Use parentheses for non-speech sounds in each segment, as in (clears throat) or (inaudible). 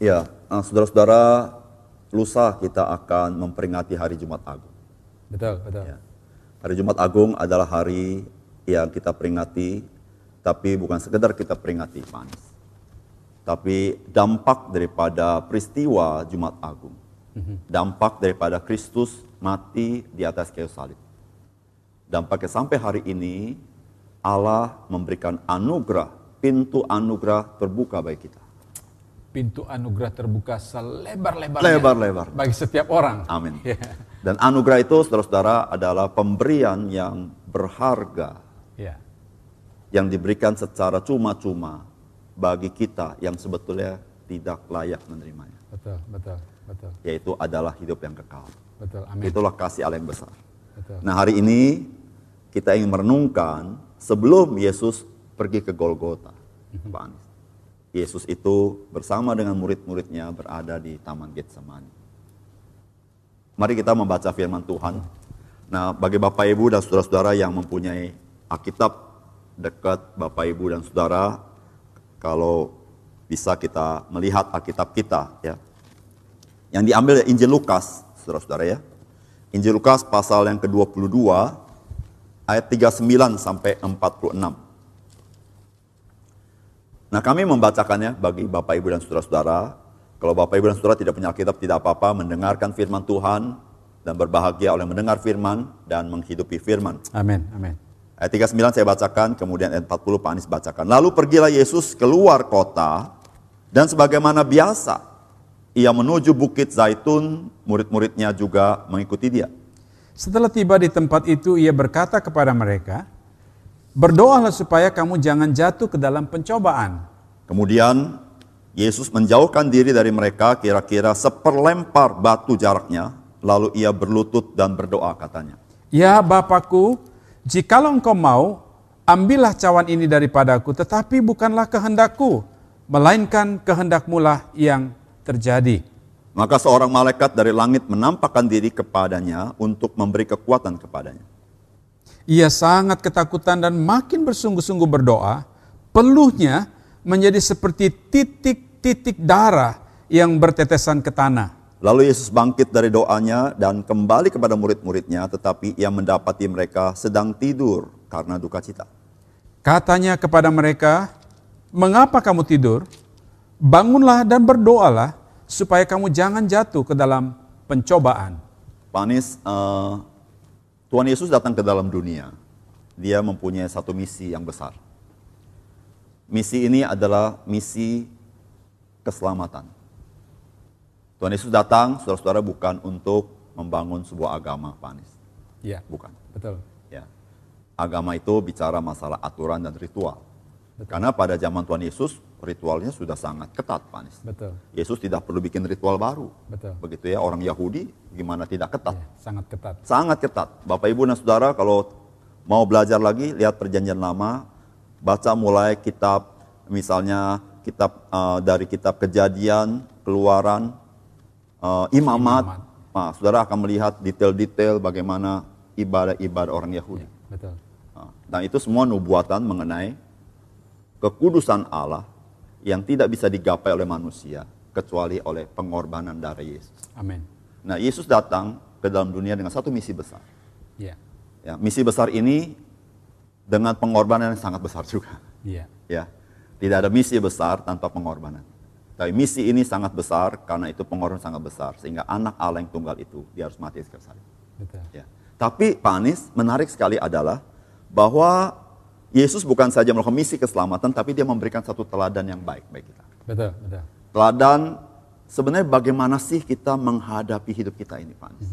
Ya, eh, saudara-saudara, lusa kita akan memperingati hari Jumat Agung. Betul, betul. Ya. Hari Jumat Agung adalah hari yang kita peringati, tapi bukan sekedar kita peringati, Pak Anies. Tapi dampak daripada peristiwa Jumat Agung, dampak daripada Kristus mati di atas kayu salib. Dampaknya sampai hari ini, Allah memberikan anugerah, pintu anugerah terbuka bagi kita. Pintu anugerah terbuka selebar-lebarnya Lebar-lebar. bagi setiap orang. Amin. Ya. Dan anugerah itu, saudara-saudara, adalah pemberian yang berharga Ya. yang diberikan secara cuma-cuma bagi kita yang sebetulnya tidak layak menerimanya. Betul, betul, betul, Yaitu adalah hidup yang kekal. betul. Amin. Itulah kasih Allah yang besar. Betul. Nah hari ini kita ingin merenungkan sebelum Yesus pergi ke Golgota. Pak Anies. Yesus itu bersama dengan murid-muridnya berada di Taman Getsemani. Mari kita membaca firman Tuhan. Nah, bagi Bapak Ibu dan saudara-saudara yang mempunyai Alkitab dekat Bapak Ibu dan saudara, kalau bisa kita melihat Alkitab kita ya. Yang diambil Injil Lukas, saudara-saudara ya. Injil Lukas pasal yang ke-22 ayat 39 sampai 46. Nah kami membacakannya bagi Bapak Ibu dan Saudara-saudara. Kalau Bapak Ibu dan Saudara tidak punya Alkitab tidak apa-apa mendengarkan firman Tuhan dan berbahagia oleh mendengar firman dan menghidupi firman. Amin, amin. Ayat 39 saya bacakan, kemudian ayat 40 Pak Anies bacakan. Lalu pergilah Yesus keluar kota dan sebagaimana biasa ia menuju bukit Zaitun, murid-muridnya juga mengikuti dia. Setelah tiba di tempat itu, ia berkata kepada mereka, Berdoalah supaya kamu jangan jatuh ke dalam pencobaan. Kemudian Yesus menjauhkan diri dari mereka kira-kira seperlempar batu jaraknya, lalu ia berlutut dan berdoa katanya. Ya Bapakku, jikalau engkau mau, ambillah cawan ini daripadaku, tetapi bukanlah kehendakku, melainkan kehendakmulah yang terjadi. Maka seorang malaikat dari langit menampakkan diri kepadanya untuk memberi kekuatan kepadanya. Ia sangat ketakutan dan makin bersungguh-sungguh berdoa, peluhnya menjadi seperti titik-titik darah yang bertetesan ke tanah. Lalu Yesus bangkit dari doanya dan kembali kepada murid-muridnya, tetapi ia mendapati mereka sedang tidur karena duka cita. Katanya kepada mereka, "Mengapa kamu tidur? Bangunlah dan berdoalah supaya kamu jangan jatuh ke dalam pencobaan." Pak Anies, eh, Tuhan Yesus datang ke dalam dunia. Dia mempunyai satu misi yang besar. Misi ini adalah misi keselamatan. Tuhan Yesus datang, saudara-saudara, bukan untuk membangun sebuah agama, Pak Anies. Ya, Bukan. betul. Ya. Agama itu bicara masalah aturan dan ritual. Karena pada zaman Tuhan Yesus, ritualnya sudah sangat ketat, Pak Anies. Betul. Yesus tidak perlu bikin ritual baru. Betul. Begitu ya, orang Yahudi gimana tidak ketat. Ya, sangat ketat. Sangat ketat. Bapak Ibu dan Saudara kalau mau belajar lagi lihat perjanjian lama, baca mulai kitab misalnya kitab eh, dari kitab Kejadian, Keluaran, eh, Imamat. Imamat. Nah, Saudara akan melihat detail-detail bagaimana ibadah-ibadah orang Yahudi. Betul. Nah, Dan itu semua nubuatan mengenai kekudusan Allah yang tidak bisa digapai oleh manusia kecuali oleh pengorbanan darah Yesus. Amin. Nah, Yesus datang ke dalam dunia dengan satu misi besar. Ya. Ya, misi besar ini dengan pengorbanan yang sangat besar juga. Iya. Ya, tidak ada misi besar tanpa pengorbanan. Tapi misi ini sangat besar karena itu pengorbanan sangat besar sehingga anak Allah yang tunggal itu dia harus mati sekali salib. Betul. Ya. Tapi Pak Anies menarik sekali adalah bahwa Yesus bukan saja melakukan misi keselamatan, tapi dia memberikan satu teladan yang baik bagi kita. Betul, betul. Teladan sebenarnya bagaimana sih kita menghadapi hidup kita ini Pak Anies?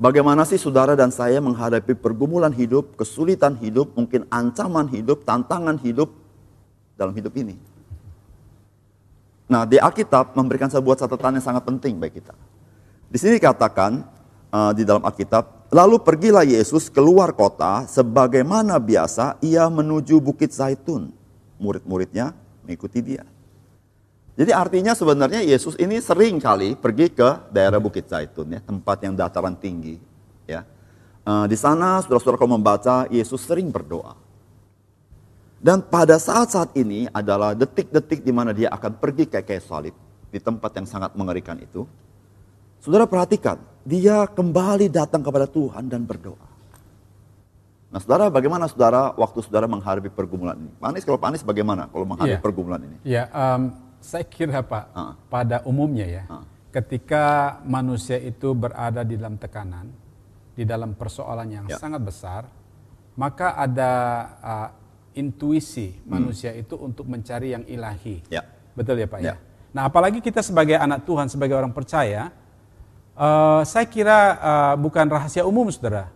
Bagaimana sih saudara dan saya menghadapi pergumulan hidup, kesulitan hidup, mungkin ancaman hidup, tantangan hidup dalam hidup ini? Nah, di Alkitab memberikan sebuah catatan yang sangat penting bagi kita. Di sini dikatakan uh, di dalam Alkitab, lalu pergilah Yesus keluar kota sebagaimana biasa ia menuju Bukit Zaitun. Murid-muridnya mengikuti dia. Jadi artinya sebenarnya Yesus ini sering kali pergi ke daerah Bukit Zaitun ya, tempat yang dataran tinggi ya. Eh, di sana saudara-saudara kalau membaca Yesus sering berdoa. Dan pada saat-saat ini adalah detik-detik di mana dia akan pergi ke kayu salib. di tempat yang sangat mengerikan itu, saudara perhatikan, dia kembali datang kepada Tuhan dan berdoa. Nah saudara bagaimana saudara waktu saudara menghadapi pergumulan ini? Pak Anies, kalau Pak Anies bagaimana kalau menghadapi Iya. pergumulan ini? Ya, em, saya kira Pak, Ah. pada umumnya ya, Ah. ketika manusia itu berada di dalam tekanan, di dalam persoalan yang Ya. sangat besar, maka ada ah, intuisi manusia itu untuk mencari yang ilahi. Ya. Betul ya Pak Ya. ya? Nah apalagi kita sebagai anak Tuhan, sebagai orang percaya, eh, saya kira eh, bukan rahasia umum saudara.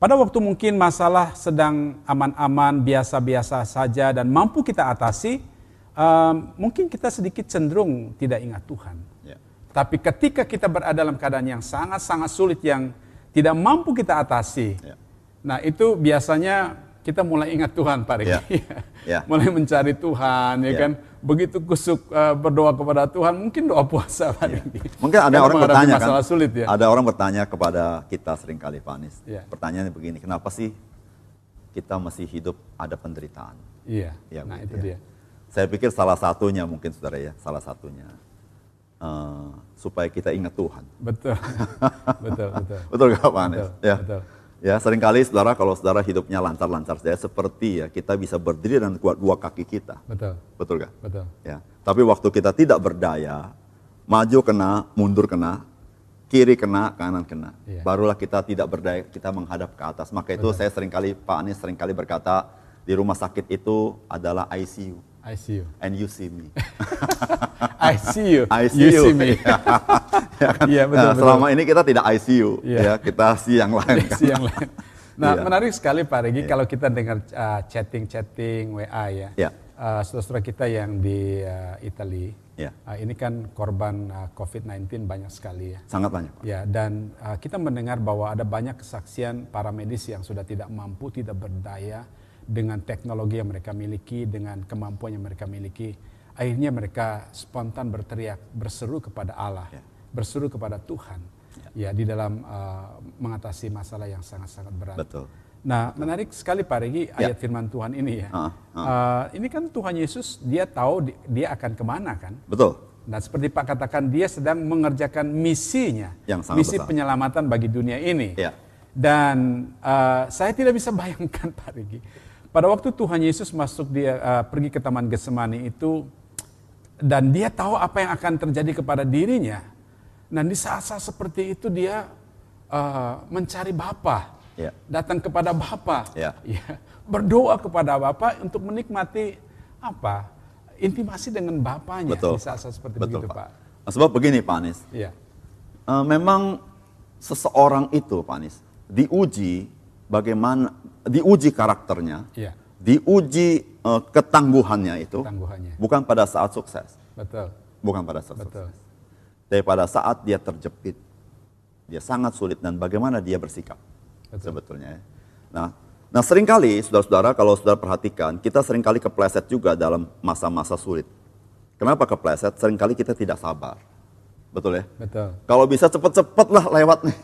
Pada waktu mungkin masalah sedang aman-aman, biasa-biasa saja dan mampu kita atasi, eh, mungkin kita sedikit cenderung tidak ingat Tuhan. Ya. Tapi ketika kita berada dalam keadaan yang sangat-sangat sulit yang tidak mampu kita atasi, Ya. nah itu biasanya kita mulai ingat Tuhan Pak Riki. (laughs) Ya. Ya. mulai mencari Tuhan, ya, Ya. kan. Begitu kusuk eh, berdoa kepada Tuhan, mungkin doa puasa Pak Riki. Mungkin ada Karena orang bertanya kan, sulit ya. ada orang bertanya kepada kita sering kali Pak Anies. Ya. Pertanyaannya begini, kenapa sih kita masih hidup ada penderitaan? Iya. Ya, nah begitu itu ya. dia. Saya pikir salah satunya mungkin saudara ya, salah satunya eh, supaya kita ingat Tuhan. Betul. (laughs) betul, betul. Betul gak Pak Anies? Betul, ya. betul. Ya, sering kali saudara kalau saudara hidupnya lancar-lancar saja seperti ya kita bisa berdiri dan kuat dua kaki kita. Betul. Betul gak? Betul. Ya. Tapi waktu kita tidak berdaya, maju kena, mundur kena, kiri kena, kanan kena. Iya. Barulah kita tidak berdaya, kita menghadap ke atas. Maka itu saya sering kali, Pak Anies sering kali berkata, di rumah sakit itu adalah ICU. I see you. And you see me. (laughs) I see you. I see you. you. see me. (laughs) Ya kan? Iya, (laughs) betul, Nah, betul. selama ini kita tidak ICU, Iya. ya kita see yang lain. kan. Si yang lain. Nah, Iya. menarik sekali Pak Regi kalau kita dengar uh, chatting-chatting WA ya. Iya. Uh, saudara-saudara kita yang di uh, Italia, Iya. uh, ini kan korban uh, COVID-19 banyak sekali ya. Sangat banyak. Pak. Ya, dan uh, kita mendengar bahwa ada banyak kesaksian para medis yang sudah tidak mampu, tidak berdaya dengan teknologi yang mereka miliki, dengan kemampuan yang mereka miliki. Akhirnya mereka spontan berteriak, berseru kepada Allah, Ya. berseru kepada Tuhan. Ya, di dalam uh, mengatasi masalah yang sangat-sangat berat. Betul. Nah, menarik sekali Pak Regi ayat firman Tuhan ini ya. Ah, Uh, ini kan Tuhan Yesus dia tahu di- dia akan ke mana kan? Betul. Nah, seperti Pak katakan, dia sedang mengerjakan misinya, Yang sangat misi besar. penyelamatan bagi dunia ini. Ya. Dan uh, saya tidak bisa (laughs) bayangkan, Pak Rigi, pada waktu Tuhan Yesus masuk dia uh, pergi ke Taman Getsemani itu, dan dia tahu apa yang akan terjadi kepada dirinya. Dan di saat-saat seperti itu dia uh, mencari Bapa, Ya. datang kepada Bapa, Ya. ya, berdoa kepada Bapa untuk menikmati apa intimasi dengan Bapanya Betul. di saat-saat seperti Betul, begitu, Pak. Pak. Nah, sebab begini Pak Anies, Iya, Eh, memang seseorang itu, Pak Anies, diuji bagaimana, diuji karakternya, iya, diuji eh, ketangguhannya itu, tangguhannya. bukan pada saat sukses, Betul, bukan pada saat betul. sukses, tapi pada saat dia terjepit, dia sangat sulit dan bagaimana dia bersikap Betul. sebetulnya. ya. Nah, nah sering kali saudara-saudara kalau saudara perhatikan, kita sering kali kepleset juga dalam masa-masa sulit. Kenapa kepleset? Seringkali kita tidak sabar, betul ya? Betul. Kalau bisa cepet-cepet lah lewat nih.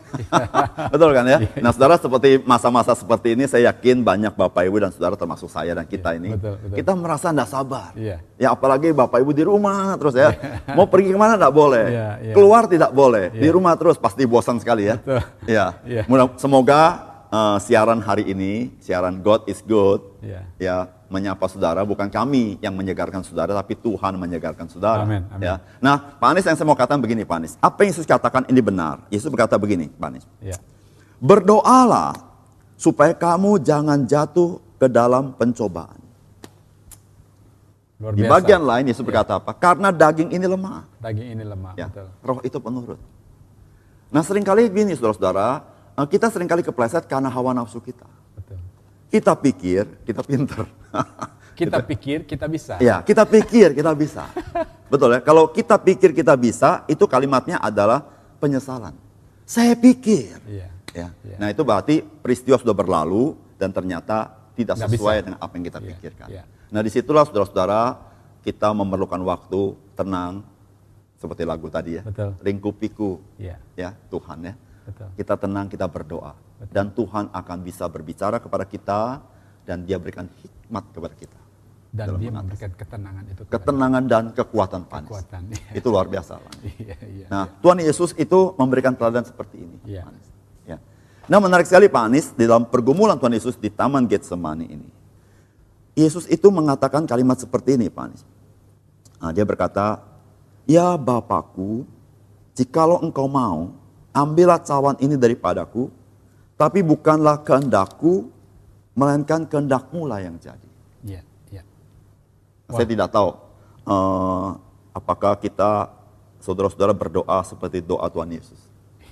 (laughs) Betul kan ya? Nah saudara seperti masa-masa seperti ini saya yakin banyak Bapak Ibu dan saudara termasuk saya dan kita ini. betul, betul. Kita merasa tidak sabar. Iya. Ya apalagi Bapak Ibu di rumah terus ya. (laughs) Mau pergi ke mana tidak boleh. Iya, iya. Keluar tidak boleh. Di rumah terus pasti bosan sekali ya. Betul. Iya. Iya. Semoga eh, siaran hari ini, siaran God is good. Iya. Ya, menyapa saudara bukan kami yang menyegarkan saudara tapi Tuhan menyegarkan saudara. Amin, amin. Ya. Nah, Pak Anies yang saya mau katakan begini, Pak Anies. Apa yang Yesus katakan ini benar? Yesus berkata begini, Pak Anies. Iya, Berdoalah supaya kamu jangan jatuh ke dalam pencobaan. luar Di bagian lain Yesus berkata apa? Karena daging ini lemah. Daging ini lemah, Ya, betul. roh itu penurut. Nah, sering kali gini, saudara-saudara, eh, kita sering kali kepleset karena hawa nafsu kita. Kita pikir, kita pinter. (laughs) Kita pikir kita bisa. Ya, kita pikir kita bisa. Betul ya. Kalau kita pikir kita bisa, itu kalimatnya adalah penyesalan. Saya pikir. Iya. Ya. Iya. Nah, itu berarti peristiwa sudah berlalu dan ternyata tidak Nggak sesuai bisa. dengan apa yang kita Iya, pikirkan. iya. Nah, di situlah saudara-saudara kita memerlukan waktu tenang seperti lagu tadi ya. Betul. Ringkupiku. Iya. Ya, Tuhan ya. Betul. Kita tenang, kita berdoa. Dan Tuhan akan bisa berbicara kepada kita dan dia berikan hikmat kepada kita. Dan dalam dia mengatasi. memberikan ketenangan itu. Ketenangan dan kekuatan Panis. Kekuatan. Iya. Itu luar biasa. (laughs) Iya, iya. Nah, Tuhan Yesus itu memberikan teladan seperti ini. Iya. Ya. Nah, menarik sekali Pak Anies di dalam pergumulan Tuhan Yesus di Taman Getsemani ini. Yesus itu mengatakan kalimat seperti ini, Pak Anies. Nah, dia berkata, "Ya Bapakku, jikalau engkau mau, ambillah cawan ini daripadaku, tapi bukanlah kehendakku, melainkan kehendakmu lah yang jadi." Iya, iya. Saya tidak tahu eh, apakah kita saudara-saudara berdoa seperti doa Tuhan Yesus.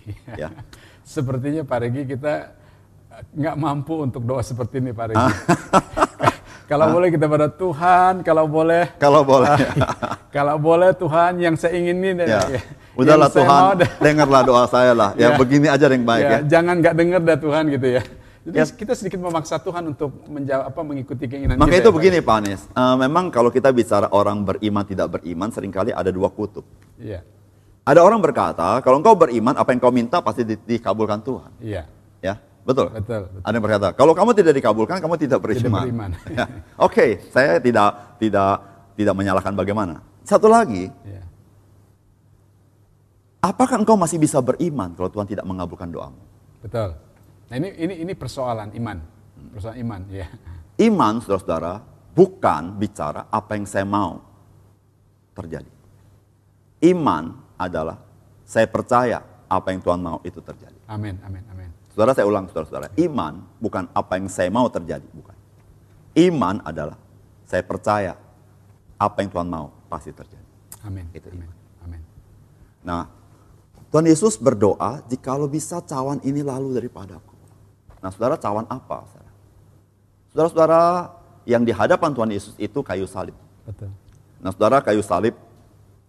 (laughs) Ya. Sepertinya Pak Regi kita eh, nggak mampu untuk doa seperti ini Pak Regi. (laughs) (laughs) kalau boleh kita pada Tuhan, kalau boleh Kalau boleh. kalau boleh Tuhan yang saya inginin ya. ya, Udahlah Tuhan, (laughs) dengarlah doa saya lah. Ya, Ya. begini aja yang baik ya. Ya, Jangan nggak dengar dah Tuhan gitu ya. Jadi Ya. kita sedikit memaksa Tuhan untuk menjawab apa mengikuti keinginan Maka kita. itu ya, begini Pak Anies, Eh, memang kalau kita bicara orang beriman tidak beriman, sering kali ada dua kutub. Iya, Ada orang berkata, kalau engkau beriman, apa yang kau minta pasti di- dikabulkan Tuhan. iya, Ya, betul. betul. betul. Ada yang berkata, kalau kamu tidak dikabulkan, kamu tidak beriman. beriman. Ya. Oke, saya tidak tidak tidak menyalahkan bagaimana. Satu lagi, Iya. Apakah engkau masih bisa beriman kalau Tuhan tidak mengabulkan doamu? Betul. Nah ini ini ini persoalan iman, persoalan iman, ya. Iman, saudara-saudara, bukan bicara apa yang saya mau terjadi. Iman adalah saya percaya apa yang Tuhan mau itu terjadi. Amin, amin, amin. Saudara saya ulang, saudara-saudara. Iman bukan apa yang saya mau terjadi, bukan. Iman adalah saya percaya apa yang Tuhan mau pasti terjadi. Amin. Itu amin. Amin. Nah, Tuhan Yesus berdoa, jikalau bisa cawan ini lalu daripadaku. Nah, saudara cawan apa? saudara? Saudara-saudara, yang di hadapan Tuhan Yesus itu kayu salib. Betul. Nah, saudara kayu salib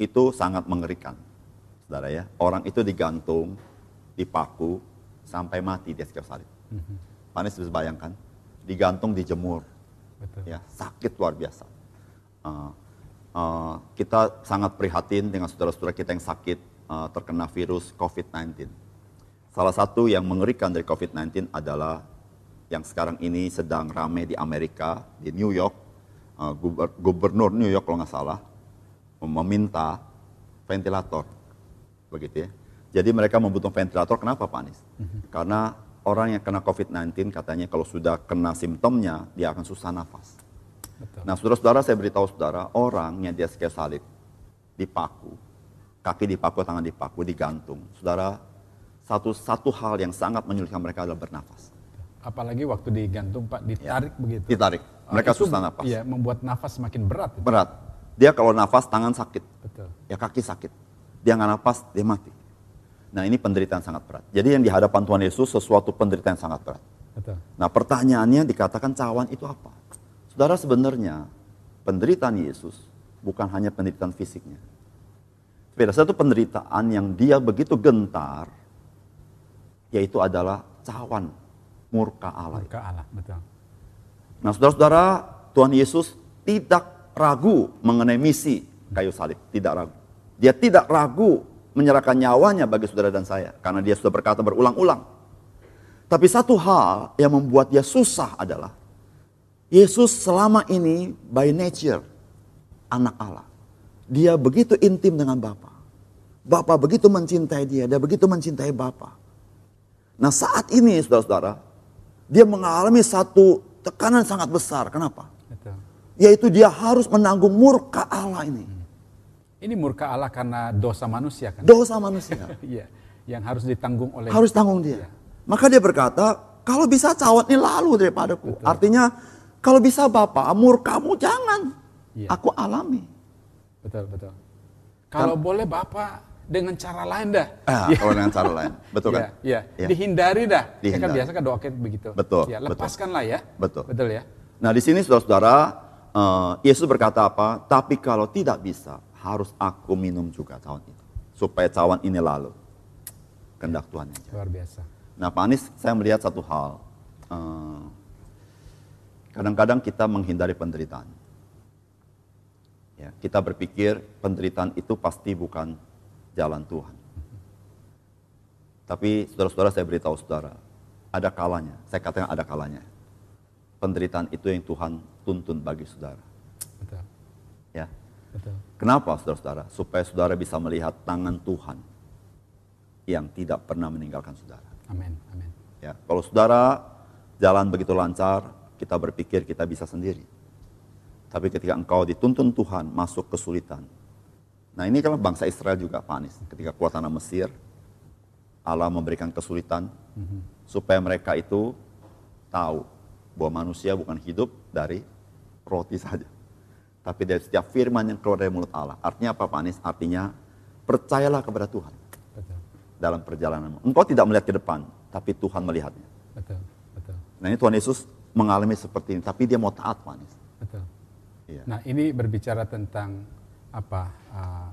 itu sangat mengerikan. Saudara ya, orang itu digantung, dipaku, sampai mati di atas kayu salib. Panis bisa bayangkan, digantung, dijemur, Betul. ya sakit luar biasa. Uh, uh, kita sangat prihatin dengan saudara-saudara kita yang sakit uh, terkena virus COVID-19. Salah satu yang mengerikan dari COVID-19 adalah yang sekarang ini sedang ramai di Amerika, di New York, uh, guber- gubernur New York kalau nggak salah meminta ventilator, begitu ya. Jadi mereka membutuhkan ventilator. Kenapa, Pak Anies? Karena orang yang kena COVID-19 katanya kalau sudah kena simptomnya dia akan susah nafas. Betul. Nah, saudara-saudara saya beritahu saudara, orang yang dia salib, dipaku, kaki dipaku, tangan dipaku, digantung. Saudara, satu satu hal yang sangat menyulitkan mereka adalah bernafas. Apalagi waktu digantung Pak ditarik begitu. Ditarik, Ah, mereka itu, susah nafas. Iya, membuat nafas semakin berat. itu. Berat. Dia kalau nafas tangan sakit, Betul. ya kaki sakit. Dia nggak nafas, dia mati. Nah ini penderitaan sangat berat. Jadi yang di hadapan Tuhan Yesus sesuatu penderitaan yang sangat berat. Betul. Nah pertanyaannya dikatakan cawan itu apa? Saudara sebenarnya penderitaan Yesus bukan hanya penderitaan fisiknya. Beda satu penderitaan yang dia begitu gentar, yaitu adalah cawan murka Allah. Ke Allah, betul. Nah saudara-saudara, Tuhan Yesus tidak ragu mengenai misi kayu salib. Tidak ragu. Dia tidak ragu menyerahkan nyawanya bagi saudara dan saya. Karena dia sudah berkata berulang-ulang. Tapi satu hal yang membuat dia susah adalah Yesus selama ini by nature anak Allah. Dia begitu intim dengan Bapa. Bapa begitu mencintai dia, dia begitu mencintai Bapa. Nah saat ini saudara-saudara, dia mengalami satu tekanan sangat besar. Kenapa? Betul. Yaitu dia harus menanggung murka Allah ini. Ini murka Allah karena dosa manusia kan? Dosa manusia. (laughs) Iya, yang harus ditanggung oleh harus tanggung dia. Maka dia berkata, kalau bisa cawat ini lalu daripadaku. Artinya, kalau bisa Bapak, murkamu jangan. Iya. Aku alami. Betul, betul. Kalau boleh Bapak dengan cara lain dah. Ah. (laughs) Kalau dengan cara lain. Betul kan? Iya, iya. Iya. Dihindari dah. Ya kan Dihindari. biasa kan doa kita begitu. Betul, Ya, betul. lepaskanlah ya. Betul. Betul ya. Nah di sini saudara-saudara, eh, Yesus berkata apa? Tapi kalau tidak bisa, harus aku minum juga cawan itu. Supaya cawan ini lalu. Kendak Tuhan aja. Luar biasa. Nah Pak Anies, saya melihat satu hal. Eh, Kadang-kadang kita menghindari penderitaan. Ya, kita berpikir penderitaan itu pasti bukan jalan Tuhan. Tapi saudara-saudara saya beritahu saudara, ada kalanya, saya katakan ada kalanya. Penderitaan itu yang Tuhan tuntun bagi saudara. Betul. Ya. Betul. Kenapa saudara-saudara? Supaya saudara bisa melihat tangan Tuhan yang tidak pernah meninggalkan saudara. Amin. Amin. Ya, kalau saudara jalan begitu lancar, kita berpikir kita bisa sendiri. Tapi ketika engkau dituntun Tuhan masuk kesulitan. Nah ini kan bangsa Israel juga panis. Ketika keluar tanah Mesir, Allah memberikan kesulitan supaya mereka itu tahu bahwa manusia bukan hidup dari roti (laughs) saja. Tapi dari setiap firman yang keluar dari mulut Allah. Artinya apa Pak Anies? Artinya percayalah kepada Tuhan Betul. dalam perjalananmu. Engkau tidak melihat ke depan, tapi Tuhan melihatnya. Betul. Betul. Nah ini Tuhan Yesus mengalami seperti ini, tapi dia mau taat Pak Anies. Iya. Nah, ini berbicara tentang apa? ah,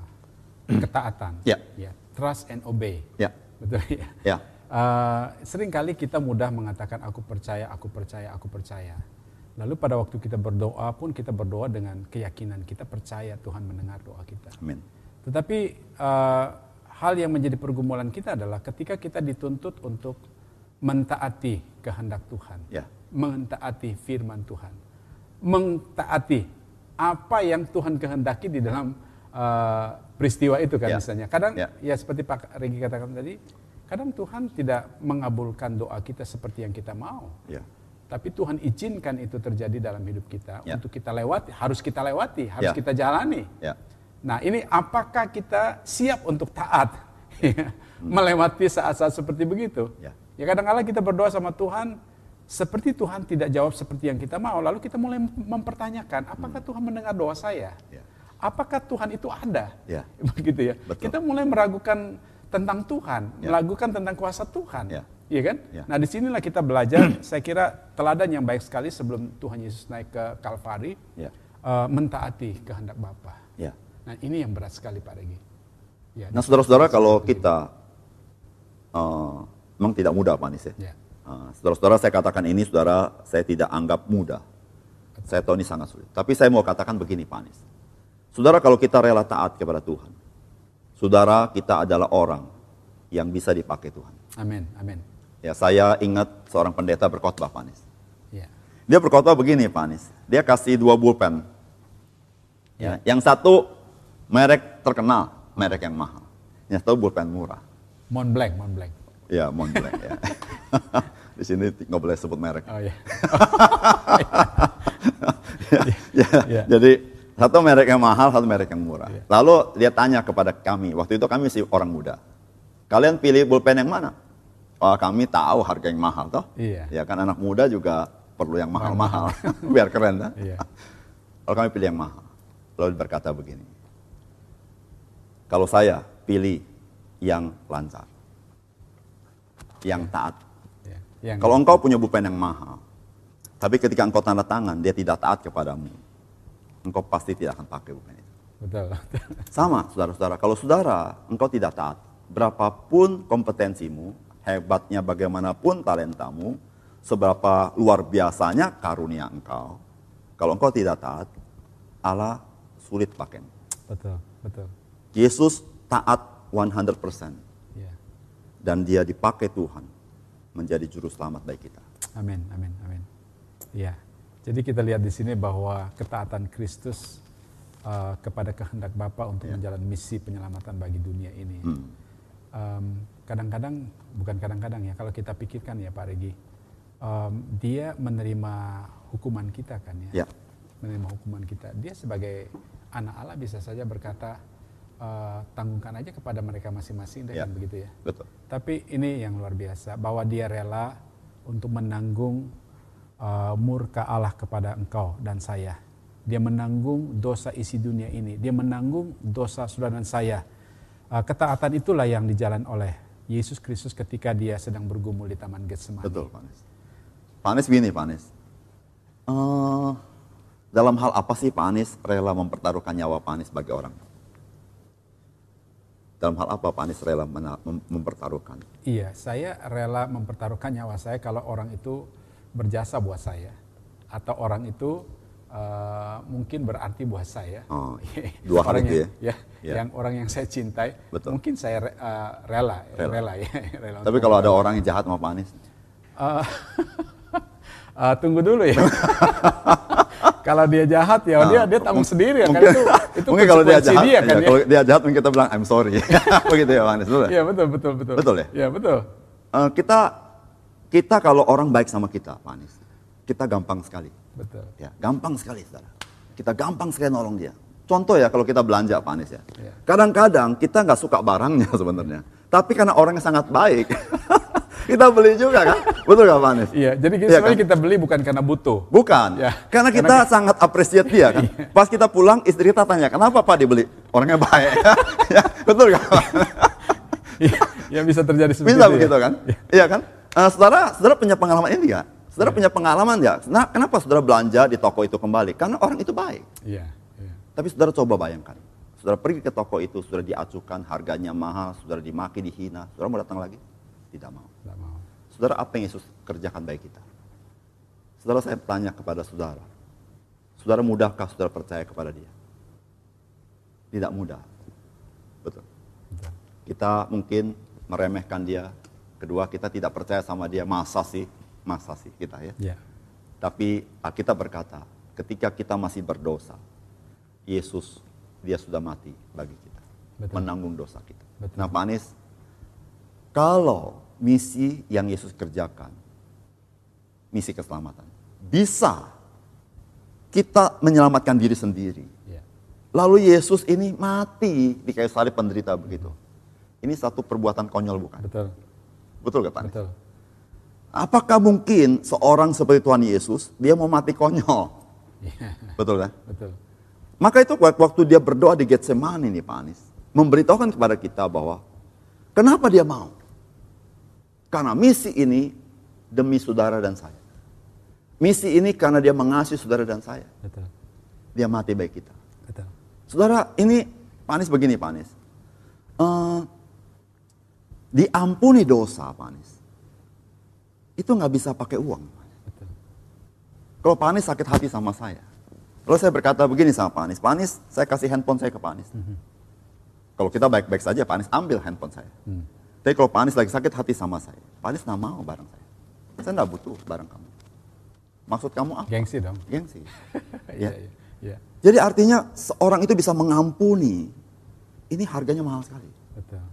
ketaatan. Ya. Ya. Trust and obey. Ya, Betul ya. ya, Eh, sering kali kita mudah mengatakan aku percaya, aku percaya, aku percaya. Lalu pada waktu kita berdoa pun kita berdoa dengan keyakinan kita percaya Tuhan mendengar doa kita. amin. Tetapi eh, hal yang menjadi pergumulan kita adalah ketika kita dituntut untuk mentaati kehendak Tuhan, Ya. mentaati firman Tuhan, mentaati apa yang Tuhan kehendaki di dalam eh, peristiwa itu kan Ya. misalnya. Kadang Ya. ya seperti Pak Regi katakan tadi, kadang Tuhan tidak mengabulkan doa kita seperti yang kita mau. Ya, Tapi Tuhan izinkan itu terjadi dalam hidup kita Ya. untuk kita lewati, harus kita lewati, harus Ya. kita jalani. ya, Nah ini apakah kita siap untuk taat (laughs) ya, melewati saat-saat seperti begitu? Ya. Ya kadang-kadang kita berdoa sama Tuhan, seperti Tuhan tidak jawab seperti yang kita mau, lalu kita mulai mempertanyakan, apakah Tuhan mendengar doa saya? Ya. Apakah Tuhan itu ada? Ya. (laughs) Begitu ya. Betul. Kita mulai meragukan tentang Tuhan, Ya. meragukan tentang kuasa Tuhan. Ya. Iya kan? Ya. Nah di sinilah kita belajar, (clears throat) saya kira teladan yang baik sekali sebelum Tuhan Yesus naik ke Kalvari, Ya. eh, mentaati kehendak Bapa. ya. Nah ini yang berat sekali Pak Regi. Ya, Nah saudara-saudara kalau kita eh, memang tidak mudah Pak Anies ya. ya, Saudara-saudara saya katakan ini saudara saya tidak anggap mudah. Saya tahu ini sangat sulit. Tapi saya mau katakan begini Pak Anies. Saudara kalau kita rela taat kepada Tuhan. Saudara kita adalah orang yang bisa dipakai Tuhan. amin, amin. Ya saya ingat seorang pendeta berkhotbah Pak Anies. Ya, Dia berkhotbah begini Pak Anies. Dia kasih dua pulpen. Ya. Yang satu merek terkenal, merek yang mahal. Yang satu pulpen murah. Mont Blanc, Mont Blanc. Ya, Montblanc ya. (laughs) (laughs) Di sini nggak boleh sebut merek. Oh (laughs) ya, ya, Ya. Jadi satu merek yang mahal, satu merek yang murah. Lalu dia tanya kepada kami, waktu itu kami masih orang muda. Kalian pilih pulpen yang mana? Oh, kami tahu harga yang mahal toh. Iya. Ya kan anak muda juga perlu yang mahal-mahal (laughs) biar keren kan? Iya. Lalu kami pilih yang mahal. Lalu berkata begini. Kalau saya pilih yang lancar. Yang taat. Ya. Yang Kalau engkau punya pulpen yang mahal, tapi ketika engkau tanda tangan, dia tidak taat kepadamu, engkau pasti tidak akan pakai pulpen itu. betul. Sama, saudara-saudara. Kalau saudara, engkau tidak taat, berapapun kompetensimu, hebatnya bagaimanapun talentamu, seberapa luar biasanya karunia engkau, kalau engkau tidak taat, Allah sulit pakai. betul, betul. Yesus taat 100%, Ya. dan dia dipakai Tuhan menjadi juru selamat bagi kita. Amin, amin, amin. Ya. Jadi kita lihat di sini bahwa ketaatan Kristus uh, kepada kehendak Bapa untuk Ya. menjalani misi penyelamatan bagi dunia ini. Hmm. Um, kadang-kadang, bukan kadang-kadang ya, kalau kita pikirkan ya Pak Regi, um, dia menerima hukuman kita kan ya, Ya. menerima hukuman kita. Dia sebagai anak Allah bisa saja berkata, uh, tanggungkan aja kepada mereka masing-masing, Ya. kan begitu ya. Betul. Tapi ini yang luar biasa bahwa dia rela untuk menanggung uh, murka Allah kepada engkau dan saya. Dia menanggung dosa isi dunia ini. Dia menanggung dosa saudara dan saya. Uh, ketaatan itulah yang dijalan oleh Yesus Kristus ketika dia sedang bergumul di Taman Getsemani. Betul, Pak Anies. Pak Anies begini, Pak Anies. Eh, dalam hal apa sih Pak Anies rela mempertaruhkan nyawa Pak Anies sebagai orang? Dalam hal apa Pak Anies rela mempertaruhkan? Iya, saya rela mempertaruhkan nyawa saya kalau orang itu berjasa buat saya atau orang itu uh, mungkin berarti buat saya. Oh, (laughs) dua hal orang itu ya? ya, Ya. yang orang yang saya cintai, Betul. mungkin saya re- uh, rela, Rela. rela, ya, (laughs) rela. Tapi kalau ada orang yang jahat sama Pak Anies, Uh, uh, (laughs) tunggu dulu ya. Kalau dia jahat ya Nah, dia dia tanggung sendiri ya kan mungkin, itu (laughs) itu mungkin kalau dia jahat, dia kan ya, ya. kalau dia jahat mungkin kita bilang I'm sorry. (laughs) Begitu ya, Anies. Betul ya? Iya betul betul betul. Betul ya? Iya betul. Eh, kita kita kalau orang baik sama kita, Pak Anies, kita gampang sekali. Betul. Ya, gampang sekali, saudara. Kita gampang sekali nolong dia. Contoh ya kalau kita belanja, Pak Anies ya. Iya. Kadang-kadang kita nggak suka barangnya (laughs) sebenarnya, tapi karena orangnya sangat baik, kita beli juga kan? Betul nggak Pak Anies? Iya, jadi Iya sebenarnya kan? kita beli bukan karena butuh. Bukan, Ya, karena kita sangat appreciate dia kan. Pas kita pulang, istri kita tanya, kenapa Pak dibeli? Orangnya baik. (laughs) ya, betul nggak? Iya, ya bisa terjadi seperti Bisa itu. ya. begitu kan? Iya kan? Eh, saudara, saudara punya pengalaman ini nggak? Saudara punya pengalaman ya? Nah, kenapa saudara belanja di toko itu kembali? Karena orang itu baik. Iya, iya. Tapi saudara coba bayangkan. Saudara pergi ke toko itu, saudara diacukan, harganya mahal, saudara dimaki, dihina. Saudara mau datang lagi? Tidak mau. Nggak mau. Saudara, apa yang Yesus kerjakan baik kita? Saudara, saya tanya kepada saudara. Saudara, mudahkah saudara percaya kepada dia? Tidak mudah. Betul. Betul. Kita mungkin meremehkan dia. Kedua, kita tidak percaya sama dia. Masa sih? Masa sih kita ya? Iya. Tapi Alkitab berkata, ketika kita masih berdosa, Yesus dia sudah mati bagi kita, Betul. menanggung dosa kita. Betul. Nah, Pak Anies, kalau misi yang Yesus kerjakan, misi keselamatan, bisa kita menyelamatkan diri sendiri. Iya. Lalu Yesus ini mati di kayu salib penderita begitu. Ini satu perbuatan konyol bukan? Betul. Betul gak Pak? Betul. Apakah mungkin seorang seperti Tuhan Yesus, dia mau mati konyol? Iya. (laughs) Betul kan? Betul. Maka itu wak- waktu dia berdoa di Getsemani nih Pak Anies, memberitahukan kepada kita bahwa kenapa dia mau? Karena misi ini demi saudara dan saya. Misi ini karena dia mengasihi saudara dan saya. Betul. Dia mati baik kita. Betul. Saudara, ini Pak Anies begini Pak Anies. Eh, diampuni dosa Pak Anies. Itu nggak bisa pakai uang. Betul. Kalau Pak Anies sakit hati sama saya. Lalu saya berkata begini sama. Pak Anies, saya kasih handphone saya ke Pak Anies. Kalau kita baik-baik saja, Pak Anies ambil handphone saya. Tapi kalau Pak Anies lagi sakit hati sama saya, Pak Anies nggak mau barang saya. Saya nggak butuh barang kamu. Maksud kamu apa? Gengsi dong. Gengsi. (laughs) Iya, iya. Iya. Jadi artinya seorang itu bisa mengampuni. Ini harganya mahal sekali. Betul.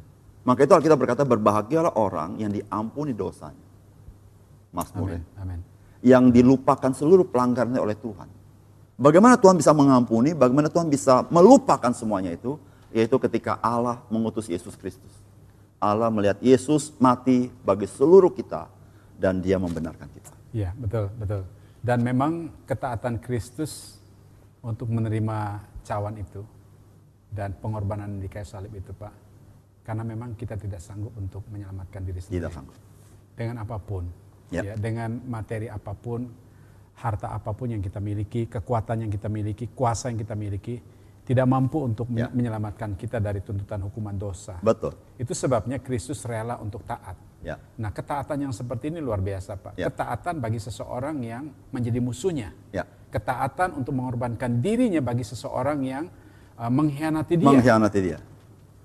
Maka itu Alkitab berkata berbahagialah orang yang diampuni dosanya. Ya. Amin. Amin. yang dilupakan seluruh pelanggarannya oleh Tuhan. Bagaimana Tuhan bisa mengampuni, bagaimana Tuhan bisa melupakan semuanya itu, yaitu ketika Allah mengutus Yesus Kristus. Allah melihat Yesus mati bagi seluruh kita dan dia membenarkan kita. Iya, betul, betul. Dan memang ketaatan Kristus untuk menerima cawan itu dan pengorbanan di kayu salib itu, Pak. Karena memang kita tidak sanggup untuk menyelamatkan diri sendiri. Tidak sanggup. Dengan apa pun, Yap. ya, dengan materi apa pun, harta apa pun yang kita miliki, kekuatan yang kita miliki, kuasa yang kita miliki, tidak mampu untuk Ya. menyelamatkan kita dari tuntutan hukuman dosa. Betul. Itu sebabnya Kristus rela untuk taat. Ya. Nah, ketaatan yang seperti ini luar biasa, Pak. Ya. Ketaatan bagi seseorang yang menjadi musuhnya. Ya. Ketaatan untuk mengorbankan dirinya bagi seseorang yang uh, mengkhianati dia. Mengkhianati dia.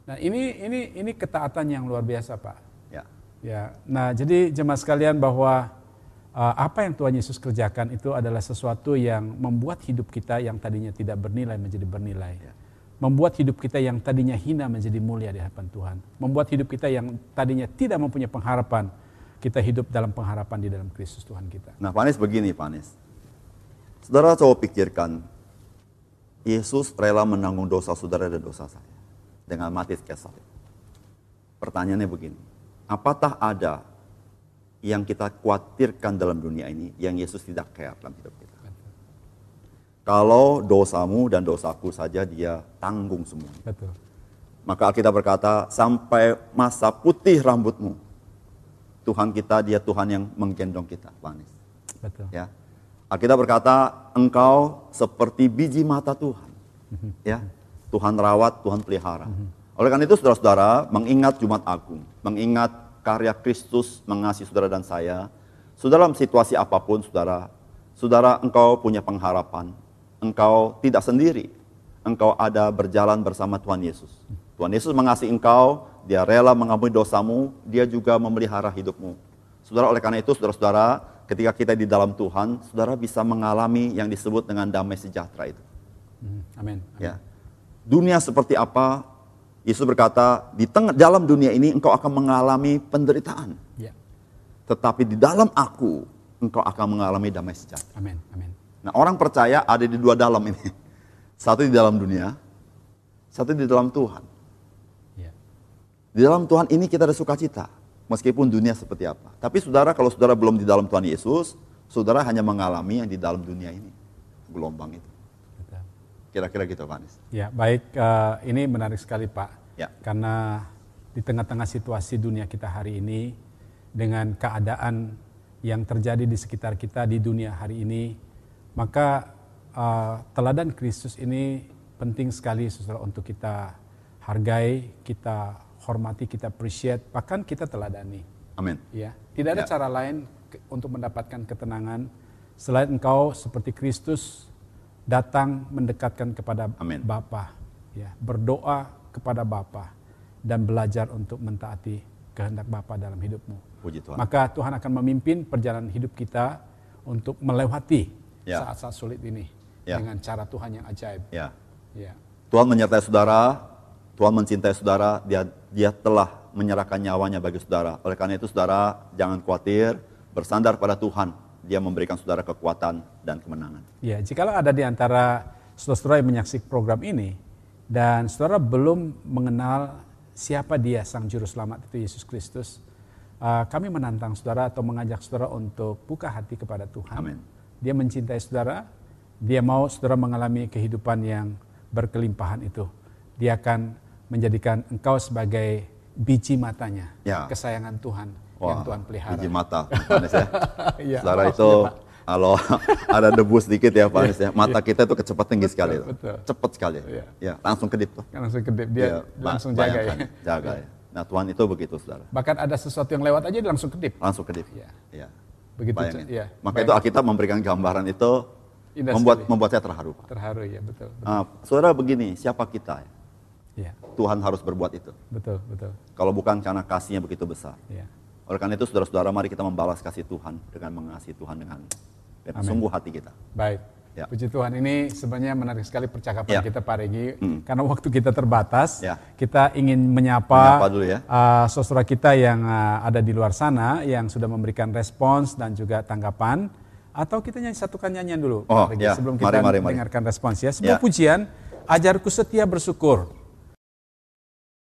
nah, ini ini ini ketaatan yang luar biasa, Pak. Ya. Ya. Nah, jadi jemaah sekalian bahwa apa yang Tuhan Yesus kerjakan itu adalah sesuatu yang membuat hidup kita yang tadinya tidak bernilai menjadi bernilai. Membuat hidup kita yang tadinya hina menjadi mulia di hadapan Tuhan. Membuat hidup kita yang tadinya tidak mempunyai pengharapan, kita hidup dalam pengharapan di dalam Kristus Tuhan kita. Nah, Pak Anies begini, Pak Anies. Saudara coba pikirkan, Yesus rela menanggung dosa saudara dan dosa saya dengan mati salib. Pertanyaannya begini, apakah ada yang kita khawatirkan dalam dunia ini yang Yesus tidak care dalam hidup kita? Kalau dosamu dan dosaku saja dia tanggung semua. Betul. Maka Alkitab berkata, sampai masa putih rambutmu, Tuhan kita dia Tuhan yang menggendong kita, Pak Anies. Betul. Ya. Alkitab berkata, engkau seperti biji mata Tuhan. Ya. Tuhan rawat, Tuhan pelihara. Oleh karena itu saudara-saudara, mengingat Jumat Agung, mengingat karya Kristus mengasihi saudara dan saya, saudara dalam situasi apa pun saudara, saudara engkau punya pengharapan, engkau tidak sendiri, engkau ada berjalan bersama Tuhan Yesus. Tuhan Yesus mengasihi engkau, dia rela mengampuni dosamu, dia juga memelihara hidupmu. Saudara, oleh karena itu, saudara-saudara, ketika kita di dalam Tuhan, saudara bisa mengalami yang disebut dengan damai sejahtera itu. Hmm, Amin. Ya. Dunia seperti apa? Yesus berkata, di tengah dalam dunia ini engkau akan mengalami penderitaan. Ya. Tetapi di dalam aku, engkau akan mengalami damai sejahtera. Amin. Amin. Nah orang percaya ada di dua dalam ini. (laughs) Satu di dalam dunia, satu di dalam Tuhan. Ya. Di dalam Tuhan ini kita ada sukacita. Meskipun dunia seperti apa. Tapi saudara kalau saudara belum di dalam Tuhan Yesus, saudara hanya mengalami yang di dalam dunia ini. Gelombang itu. Kira-kira gitu Pak Anies. Ya, baik. eh, ini menarik sekali Pak. Ya. Karena di tengah-tengah situasi dunia kita hari ini, dengan keadaan yang terjadi di sekitar kita di dunia hari ini, maka eh, teladan Kristus ini penting sekali saudara untuk kita hargai, kita hormati, kita appreciate, bahkan kita teladani. Amin. Ya, tidak ada Ya. cara lain untuk mendapatkan ketenangan selain engkau seperti Kristus datang mendekatkan kepada Amin. Bapa, ya, berdoa kepada Bapa dan belajar untuk mentaati kehendak Bapa dalam hidupmu. Puji Tuhan. Maka Tuhan akan memimpin perjalanan hidup kita untuk melewati Ya. saat-saat sulit ini Ya. dengan cara Tuhan yang ajaib. Ya. Ya. Tuhan menyertai saudara, Tuhan mencintai saudara, dia dia telah menyerahkan nyawanya bagi saudara. Oleh karena itu saudara jangan khawatir, bersandar pada Tuhan. Dia memberikan saudara kekuatan dan kemenangan. Ya, jikalau ada di antara saudara-saudara yang menyaksikan program ini dan saudara belum mengenal siapa dia sang juru selamat itu Yesus Kristus, uh, kami menantang saudara atau mengajak saudara untuk buka hati kepada Tuhan. Amin. Dia mencintai saudara, dia mau saudara mengalami kehidupan yang berkelimpahan itu. Dia akan menjadikan engkau sebagai biji matanya, Ya. kesayangan Tuhan yang Tuhan pelihara. biji mata, Pak Anies ya. (laughs) Iya, Saudara itu Pak. kalau (laughs) ada debu sedikit ya Pak Anies ya, mata kita itu kecepatan tinggi sekali. Iya. betul. Cepat sekali. Iya. Ya, langsung kedip tuh. Langsung kedip, dia Ya, langsung jaga ya. Jaga ya. Nah Tuhan itu begitu saudara. Bahkan ada sesuatu yang lewat aja dia langsung kedip. Langsung kedip. Iya. Ya. Begitu, Bayangin. ya. Maka itu Alkitab memberikan gambaran itu Indah membuat sekali. membuat saya terharu. Pak. Terharu ya, betul. Betul, Ah, saudara begini, siapa kita? ya, Tuhan harus berbuat itu. betul, betul. Kalau bukan karena kasihnya begitu besar. Ya. Oleh karena itu saudara-saudara mari kita membalas kasih Tuhan dengan mengasihi Tuhan dengan, dengan sungguh hati kita. Baik. Ya. Puji Tuhan ini sebenarnya menarik sekali percakapan Ya. kita Pak Regi karena waktu kita terbatas. Ya. Kita ingin menyapa, Menyapa dulu ya. uh, saudara kita yang uh, ada di luar sana yang sudah memberikan respons dan juga tanggapan atau kita nyanyi satukan nyanyian dulu Oh, Pak Regi, ya. sebelum kita Mari, mari, mari. dengarkan respons ya. Sebuah Ya. pujian ajarku setia bersyukur.